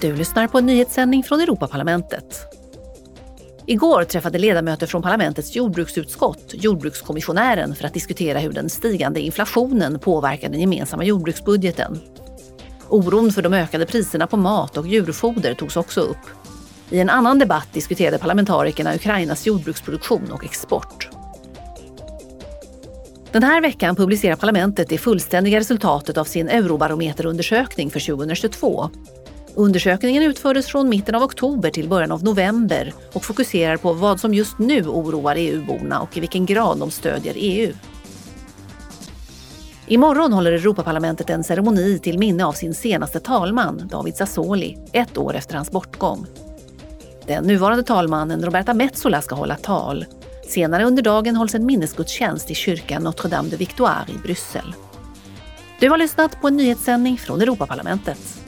Du lyssnar på en nyhetssändning från Europaparlamentet. Igår träffade ledamöter från parlamentets jordbruksutskott jordbrukskommissionären för att diskutera hur den stigande inflationen påverkar den gemensamma jordbruksbudgeten. Oron för de ökade priserna på mat och djurfoder togs också upp. I en annan debatt diskuterade parlamentarikerna Ukrainas jordbruksproduktion och export. Den här veckan publicerar parlamentet det fullständiga resultatet av sin Eurobarometerundersökning för 2022. Undersökningen utfördes från mitten av oktober till början av november och fokuserar på vad som just nu oroar EU-borna och i vilken grad de stödjer EU. Imorgon håller Europaparlamentet en ceremoni till minne av sin senaste talman, David Sassoli, ett år efter hans bortgång. Den nuvarande talmannen Roberta Metsola ska hålla tal. Senare under dagen hålls en minnesgudstjänst i kyrkan Notre-Dame de Victoire i Bryssel. Du har lyssnat på en nyhetssändning från Europaparlamentet.